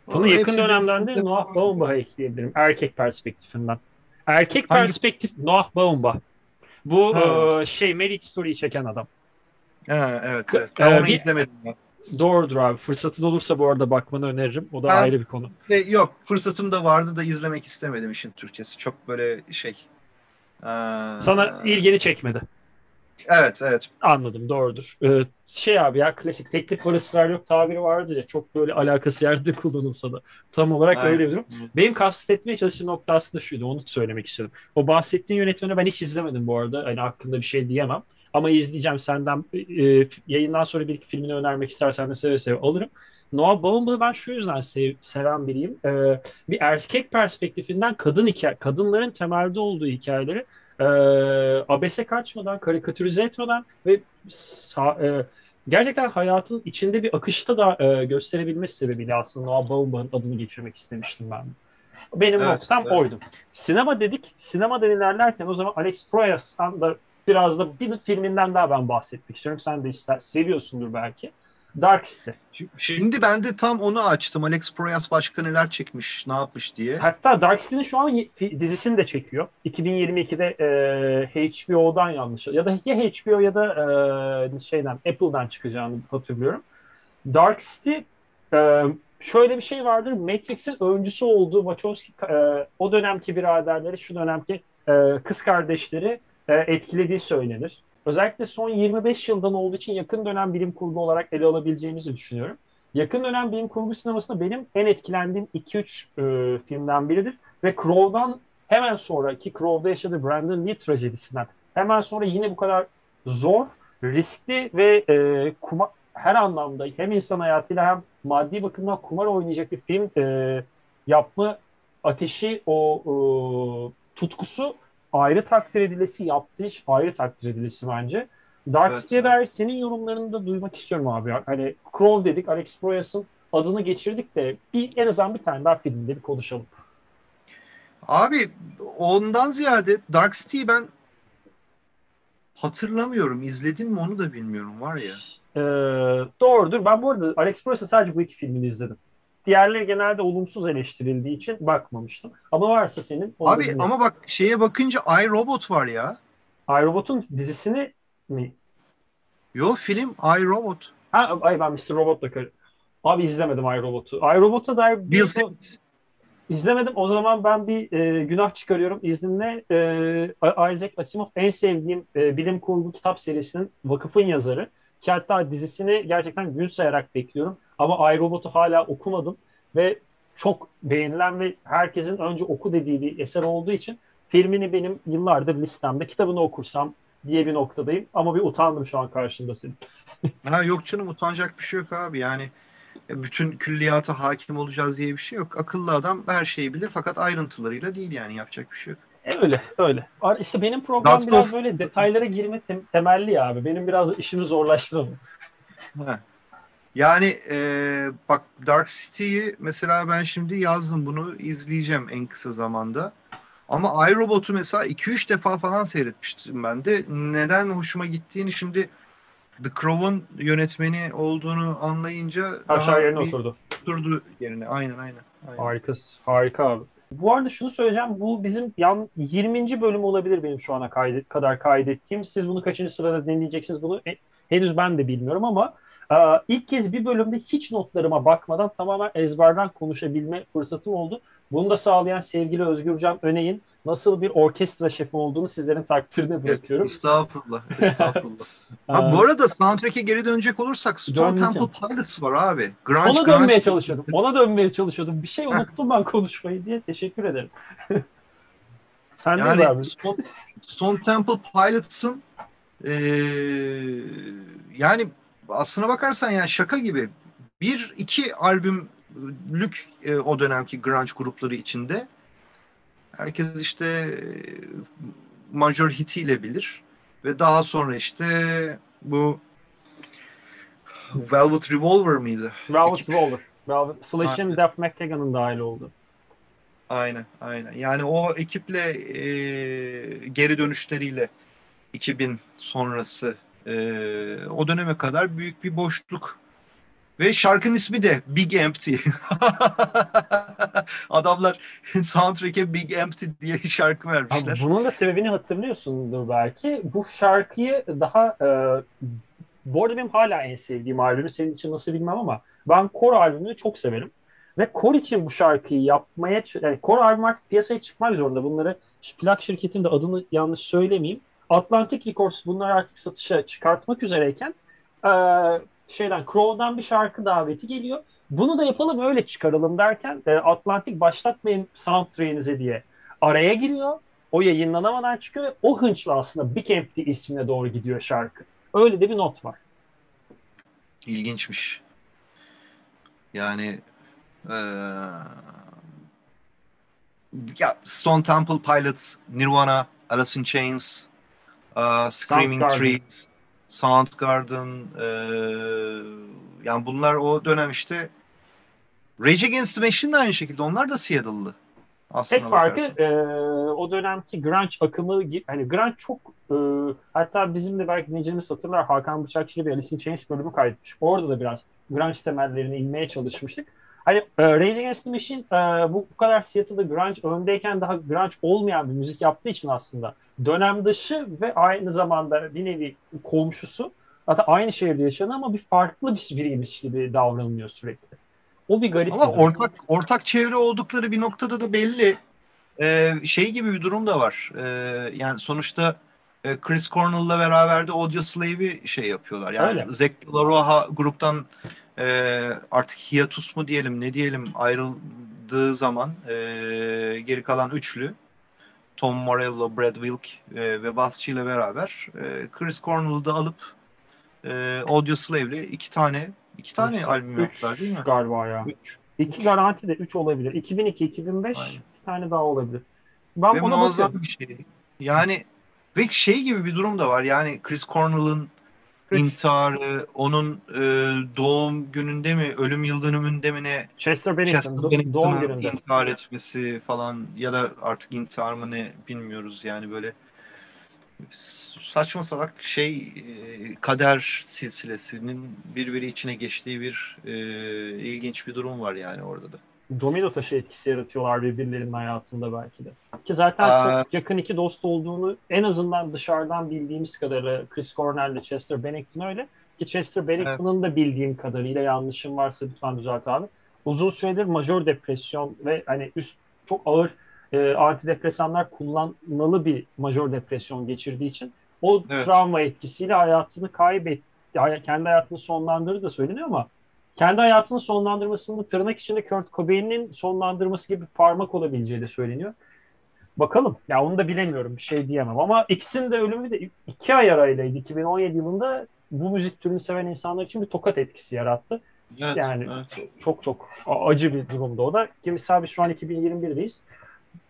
Bunu yakın dönemlerde Noah Baumbach'a ekleyebilirim. Erkek perspektifinden. Erkek Hangi? perspektif Noah Baumbach. Bu ha. e, şey Marriage Story'yi çeken adam.
Ha, evet, evet. Ben ee, onu bir, izlemedim ben.
Doğrudur abi. Fırsatın olursa bu arada bakmanı öneririm. O da ben, ayrı bir konu.
E, yok. Fırsatım da vardı da izlemek istemedim işin Türkçesi. Çok böyle şey.
Ee, Sana ilgini çekmedi.
Evet, evet.
Anladım, doğrudur. Ee, şey abi ya klasik teklif var ısrar yok tabiri vardı ya çok böyle alakası yerde kullanılsa da tam olarak Aynen. öyle bir durum. Benim kastetmeye çalıştığım nokta aslında şuydu onu söylemek istedim. O bahsettiğin yönetmeni ben hiç izlemedim bu arada. Hani hakkında bir şey diyemem. Ama izleyeceğim senden e, yayından sonra bir iki filmini önermek istersen de seve seve alırım. Noah Baumbach'ı ben şu yüzden sev, seven biriyim. E, bir erkek perspektifinden kadın hikaye, kadınların temelde olduğu hikayeleri e, abese kaçmadan, karikatürize etmeden ve sa, e, gerçekten hayatın içinde bir akışta da e, gösterebilmesi sebebiyle aslında Noah Baumbach'ın adını geçirmek istemiştim ben. Benim evet, noktam evet. oydu. Sinema dedik. Sinema ilerlerken o zaman Alex Proyas'tan da biraz da bir filminden daha ben bahsetmek istiyorum. Sen de ister, seviyorsundur belki. Dark City.
Şimdi ben de tam onu açtım. Alex Proyas başka neler çekmiş, ne yapmış diye.
Hatta Dark City'nin şu an dizisini de çekiyor. 2022'de e, HBO'dan yanlış. Ya da ya HBO ya da e, şeyden Apple'dan çıkacağını hatırlıyorum. Dark City e, şöyle bir şey vardır. Matrix'in öncüsü olduğu Wachowski e, o dönemki biraderleri, şu dönemki e, kız kardeşleri etkilediği söylenir. Özellikle son 25 yıldan olduğu için yakın dönem bilim kurgu olarak ele alabileceğimizi düşünüyorum. Yakın dönem bilim kurgu sinemasında benim en etkilendiğim 2-3 e, filmden biridir. Ve Crow'dan hemen sonra ki Crow'da yaşadığı Brandon Lee trajedisinden hemen sonra yine bu kadar zor, riskli ve e, kuma, her anlamda hem insan hayatıyla hem maddi bakımdan kumar oynayacak bir film e, yapma ateşi, o e, tutkusu ayrı takdir edilesi, yaptığı iş ayrı takdir edilesi bence. Dark evet, City'ye dair senin yorumlarını da duymak istiyorum abi. Hani Crow dedik, Alex Proyas'ın adını geçirdik de bir en azından bir tane daha filmde bir konuşalım.
Abi ondan ziyade Dark City'yi ben hatırlamıyorum. İzledim mi onu da bilmiyorum var ya.
Ee, doğrudur. Ben bu arada Alex Proyas'ın sadece bu iki filmini izledim. Diğerleri genelde olumsuz eleştirildiği için bakmamıştım. Ama varsa senin...
Abi bilmiyorum. ama bak şeye bakınca iRobot var ya.
iRobot'un dizisini mi?
Yo film iRobot.
Ha, ay ben Mr. Robot'la kar... Abi izlemedim iRobot'u. iRobot'a dair...
Bill, Smith.
İzlemedim. O zaman ben bir e, günah çıkarıyorum izninle. E, Isaac Asimov en sevdiğim e, bilim kurgu kitap serisinin Vakıf'ın yazarı. Ki hatta dizisini gerçekten gün sayarak bekliyorum. Ama iRobot'u hala okumadım ve çok beğenilen ve herkesin önce oku dediği bir eser olduğu için filmini benim yıllardır listemde kitabını okursam diye bir noktadayım. Ama bir utandım şu an karşında senin.
ha, yok canım utanacak bir şey yok abi. Yani bütün külliyata hakim olacağız diye bir şey yok. Akıllı adam her şeyi bilir fakat ayrıntılarıyla değil yani yapacak bir şey yok.
E öyle öyle. İşte benim program Dark biraz of... böyle detaylara girme tem- temelli ya abi. Benim biraz işimi zorlaştırdı.
Yani e, bak Dark City'yi mesela ben şimdi yazdım bunu izleyeceğim en kısa zamanda. Ama iRobot'u mesela 2-3 defa falan seyretmiştim ben de. Neden hoşuma gittiğini şimdi The Crow'un yönetmeni olduğunu anlayınca
aşağı yerine oturdu.
Oturdu yerine. Aynen aynen. aynen.
Harikasın. Harika abi. Bu arada şunu söyleyeceğim. Bu bizim yan 20. bölüm olabilir benim şu ana kaydet, kadar kaydettiğim. Siz bunu kaçıncı sırada dinleyeceksiniz bunu e, henüz ben de bilmiyorum ama e, ilk kez bir bölümde hiç notlarıma bakmadan tamamen ezberden konuşabilme fırsatım oldu. Bunu da sağlayan sevgili Özgürcan Öney'in nasıl bir orkestra şefi olduğunu sizlerin takdirine bırakıyorum.
Estağfurullah. Estağfurullah. ha, bu arada soundtrack'e geri dönecek olursak Stone Temple Pilots var abi.
Grunge, Ona dönmeye grunge. çalışıyordum. Ona dönmeye çalışıyordum. Bir şey unuttum ben konuşmayı diye. Teşekkür ederim. Sen yani, abi.
Stone, Stone Temple Pilots'ın ee, yani aslına bakarsan yani şaka gibi bir iki albümlük e, o dönemki grunge grupları içinde herkes işte e, major hitiyle bilir ve daha sonra işte bu Velvet Revolver mıydı?
Velvet. Revolver. Velvet, Slash'in Duff McKagan'ın dahil oldu.
Aynen, aynen. Yani o ekiple e, geri dönüşleriyle 2000 sonrası e, o döneme kadar büyük bir boşluk ve şarkının ismi de Big Empty. Adamlar soundtrack'e Big Empty diye şarkı vermişler.
Abi bunun da sebebini hatırlıyorsundur belki. Bu şarkıyı daha e, bu arada benim hala en sevdiğim albümü senin için nasıl bilmem ama ben Core albümünü çok severim. Ve Core için bu şarkıyı yapmaya yani Core albüm artık piyasaya çıkmak zorunda. Bunları plak şirketinin de adını yanlış söylemeyeyim. Atlantic Records bunları artık satışa çıkartmak üzereyken e, şeyden Crow'dan bir şarkı daveti geliyor. Bunu da yapalım öyle çıkaralım derken e, Atlantik başlatmayın soundtrack'inize diye araya giriyor. O yayınlanamadan çıkıyor ve o hınçla aslında Big Empty ismine doğru gidiyor şarkı. Öyle de bir not var.
İlginçmiş. Yani ee, ya Stone Temple Pilots, Nirvana, Alice in Chains, uh, Screaming Trees, Soundgarden e, yani bunlar o dönem işte Rage Against the Machine de aynı şekilde onlar da Seattle'lı.
Tek farkı e, o dönemki grunge akımı hani grunge çok e, hatta bizim de belki dinleyicilerimiz hatırlar Hakan Bıçakçı'yla bir Alice in Chains bölümü kaydetmiş. Orada da biraz grunge temellerine inmeye çalışmıştık. Hani e, Rage Against the Machine e, bu, bu kadar Seattle'da grunge öndeyken daha grunge olmayan bir müzik yaptığı için aslında dönem dışı ve aynı zamanda bir nevi komşusu hatta aynı şehirde yaşayan ama bir farklı bir biriymiş gibi davranılıyor sürekli. O bir garip.
Ama ortak ortak çevre oldukları bir noktada da belli. Ee, şey gibi bir durum da var. Ee, yani sonuçta e, Chris Cornell'la beraber de Audio Slave'i şey yapıyorlar. Yani Öyle. Zack La gruptan e, artık hiatus mu diyelim ne diyelim ayrıldığı zaman e, geri kalan üçlü Tom Morello, Brad Wilk e, ve basçı ile beraber e, Chris Cornell'ı da alıp e, Audio Slave'le iki tane iki tane üç, albüm yaptılar değil mi?
galiba ya. Üç. İki garanti de üç olabilir. 2002, 2005 Aynen. bir tane daha olabilir.
Ben ve muazzam bakıyorum. bir şey. Yani ve şey gibi bir durum da var. Yani Chris Cornell'ın intiharı, onun e, doğum gününde mi, ölüm yıl dönümünde mi ne?
Chester Bennington, Chester doğum gününde.
intihar etmesi falan ya da artık intihar mı ne bilmiyoruz yani böyle saçma salak şey e, kader silsilesinin birbiri içine geçtiği bir e, ilginç bir durum var yani orada da
domino taşı etkisi yaratıyorlar birbirlerinin hayatında belki de. Ki zaten Aa, çok yakın iki dost olduğunu en azından dışarıdan bildiğimiz kadarıyla Chris Cornell ile Chester Bennington öyle. Ki Chester Bennington'ın evet. da bildiğim kadarıyla yanlışım varsa lütfen düzelt abi. uzun süredir majör depresyon ve hani üst çok ağır e, antidepresanlar kullanmalı bir majör depresyon geçirdiği için o evet. travma etkisiyle hayatını kaybetti. Kendi hayatını sonlandırdı da söyleniyor ama kendi hayatını sonlandırmasının tırnak içinde Kurt Cobain'in sonlandırması gibi parmak olabileceği de söyleniyor. Bakalım. Ya onu da bilemiyorum. Bir şey diyemem. Ama ikisinin de ölümü de iki ay araylaydı. 2017 yılında bu müzik türünü seven insanlar için bir tokat etkisi yarattı. Evet, yani evet. çok çok acı bir durumda o da. Ki mesela biz şu an 2021'deyiz.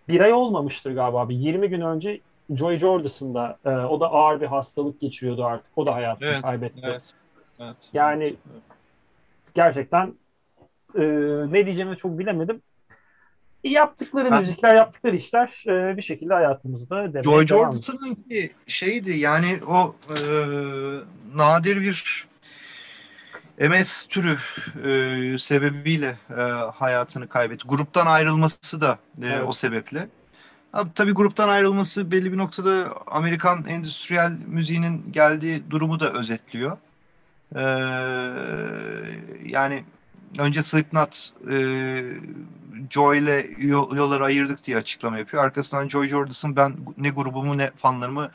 Bir ay olmamıştır galiba. Bir 20 gün önce Joy Jordison da e, o da ağır bir hastalık geçiriyordu artık. O da hayatını evet, kaybetti. Evet, evet, yani evet. Gerçekten e, ne diyeceğimi çok bilemedim yaptıkları ben, müzikler, yaptıkları işler e, bir şekilde hayatımızda devam
Joy Jordison'ın şeydi yani o e, nadir bir MS türü e, sebebiyle e, hayatını kaybetti. Gruptan ayrılması da e, evet. o sebeple. Abi, tabii gruptan ayrılması belli bir noktada Amerikan endüstriyel müziğinin geldiği durumu da özetliyor. E, yani önce Slipknot e, Joy ile yolları ayırdık diye açıklama yapıyor. Arkasından Joy Jordison ben ne grubumu ne fanlarımı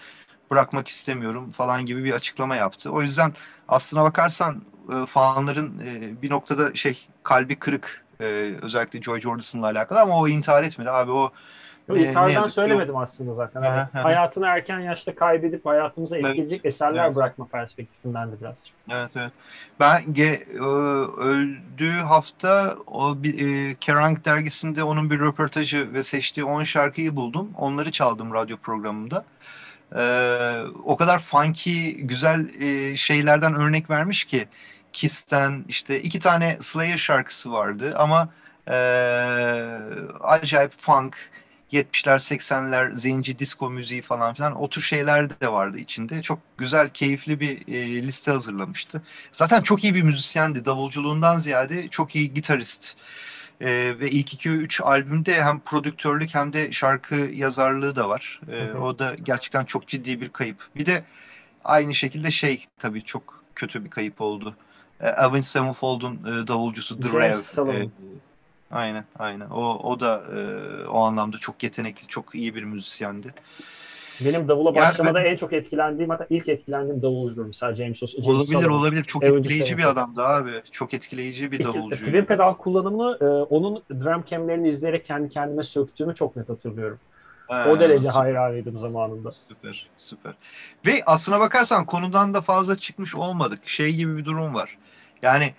bırakmak istemiyorum falan gibi bir açıklama yaptı. O yüzden aslına bakarsan e, fanların e, bir noktada şey kalbi kırık e, özellikle Joy Jordison'la alakalı ama o intihar etmedi abi o
Yok, intihardan söylemedim yok. aslında zaten. Yani hayatını erken yaşta kaybedip hayatımıza etkileyecek evet. eserler evet. bırakma perspektifinden de birazcık.
Evet evet. Ben ge, öldüğü hafta o bir, e, Kerrang dergisinde onun bir röportajı ve seçtiği 10 şarkıyı buldum. Onları çaldım radyo programımda. Ee, o kadar funky, güzel e, şeylerden örnek vermiş ki Kiss'ten işte iki tane Slayer şarkısı vardı ama e, acayip funk, 70'ler 80'ler zenci disco müziği falan filan o tür şeyler de vardı içinde. Çok güzel, keyifli bir e, liste hazırlamıştı. Zaten çok iyi bir müzisyendi. Davulculuğundan ziyade çok iyi gitarist. E, ve ilk 2-3 albümde hem prodüktörlük hem de şarkı yazarlığı da var. E, o da gerçekten çok ciddi bir kayıp. Bir de aynı şekilde şey tabii çok kötü bir kayıp oldu. E, Avenged Sevenfold'un e, davulcusu The Rev. Aynen, aynen. O o da e, o anlamda çok yetenekli, çok iyi bir müzisyendi.
Benim davula başlamada yani, en çok etkilendiğim hatta ilk etkilendiğim davulcudur mesela James James
Olabilir, Sullivan. olabilir. Çok Evangelist etkileyici bir adamdı abi. Çok etkileyici bir davulcu.
Twin pedal kullanımı e, onun drum cam'lerini izleyerek kendi kendime söktüğümü çok net hatırlıyorum. Ha, o derece süper. hayranıydım zamanında.
Süper, süper. Ve aslına bakarsan konudan da fazla çıkmış olmadık. Şey gibi bir durum var. Yani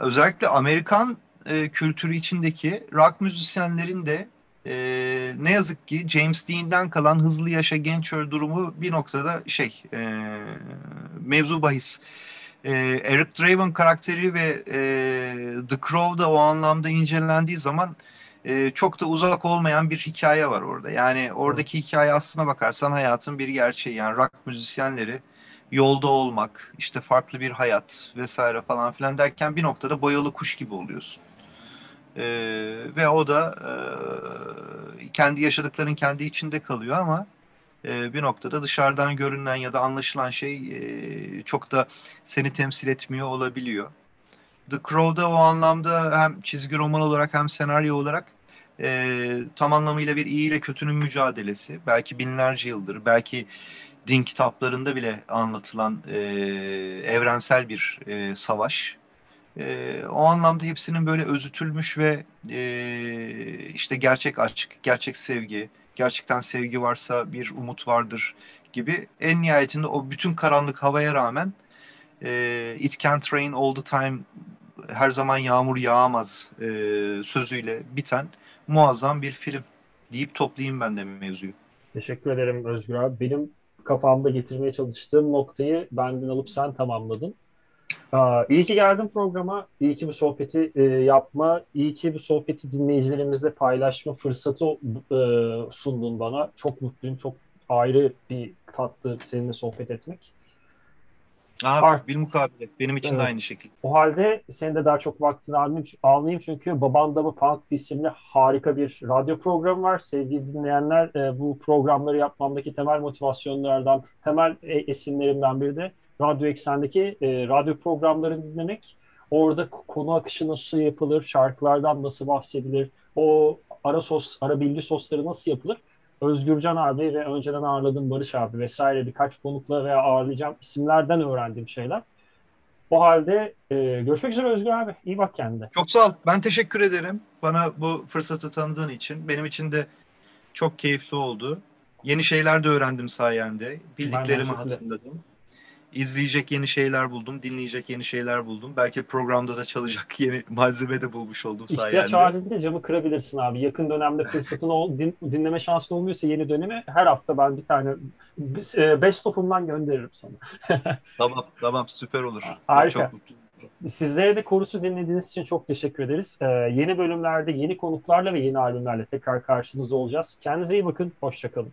özellikle Amerikan e, kültürü içindeki rock müzisyenlerin de e, ne yazık ki James Dean'den kalan hızlı yaşa genç öl durumu bir noktada şey e, mevzu bahis. E, Eric Draven karakteri ve e, The Crow da o anlamda incelendiği zaman e, çok da uzak olmayan bir hikaye var orada. Yani oradaki hikaye aslına bakarsan hayatın bir gerçeği. Yani rock müzisyenleri yolda olmak, işte farklı bir hayat vesaire falan filan derken bir noktada boyalı kuş gibi oluyorsun. E, ve o da e, kendi yaşadıkların kendi içinde kalıyor ama e, bir noktada dışarıdan görünen ya da anlaşılan şey e, çok da seni temsil etmiyor olabiliyor. The Crow'da o anlamda hem çizgi roman olarak hem senaryo olarak e, tam anlamıyla bir iyi ile kötünün mücadelesi. Belki binlerce yıldır, belki din kitaplarında bile anlatılan e, evrensel bir e, savaş. E, o anlamda hepsinin böyle özütülmüş ve e, işte gerçek aşk, gerçek sevgi, gerçekten sevgi varsa bir umut vardır gibi en nihayetinde o bütün karanlık havaya rağmen e, it can't rain all the time her zaman yağmur yağamaz e, sözüyle biten muazzam bir film deyip toplayayım ben de mevzuyu.
Teşekkür ederim Özgür abi. Benim kafamda getirmeye çalıştığım noktayı benden alıp sen tamamladın. İyi ki geldin programa. İyi ki bu sohbeti e, yapma. İyi ki bu sohbeti dinleyicilerimizle paylaşma fırsatı e, sundun bana. Çok mutluyum. Çok ayrı bir tatlı seninle sohbet etmek.
Aa, Art, bir mukabele. Benim için evet. de aynı şekilde.
O halde senin de daha çok vaktini almayayım, almayayım çünkü Babanda mı Punk isimli harika bir radyo programı var. Sevgili dinleyenler e, bu programları yapmamdaki temel motivasyonlardan, temel esinlerimden biri de Radyo Eksen'deki e, radyo programlarını dinlemek. Orada konu akışı nasıl yapılır, şarkılardan nasıl bahsedilir, o ara sos, ara bilgi sosları nasıl yapılır? Özgürcan abi ve önceden ağırladığım Barış abi vesaire birkaç konukla veya ağırlayacağım isimlerden öğrendiğim şeyler. O halde e, görüşmek üzere Özgür abi. İyi bak kendine.
Çok sağ ol. Ben teşekkür ederim bana bu fırsatı tanıdığın için. Benim için de çok keyifli oldu. Yeni şeyler de öğrendim sayende. Bildiklerimi hatırladım izleyecek yeni şeyler buldum, dinleyecek yeni şeyler buldum. Belki programda da çalacak yeni malzeme de bulmuş oldum sayende.
İhtiyaç halinde camı kırabilirsin abi. Yakın dönemde fırsatın ol, din, dinleme şansın olmuyorsa yeni dönemi her hafta ben bir tane e, best of'umdan gönderirim sana.
tamam, tamam süper olur.
Harika. Çok Sizlere de korusu dinlediğiniz için çok teşekkür ederiz. Ee, yeni bölümlerde, yeni konuklarla ve yeni albümlerle tekrar karşınızda olacağız. Kendinize iyi bakın, hoşçakalın.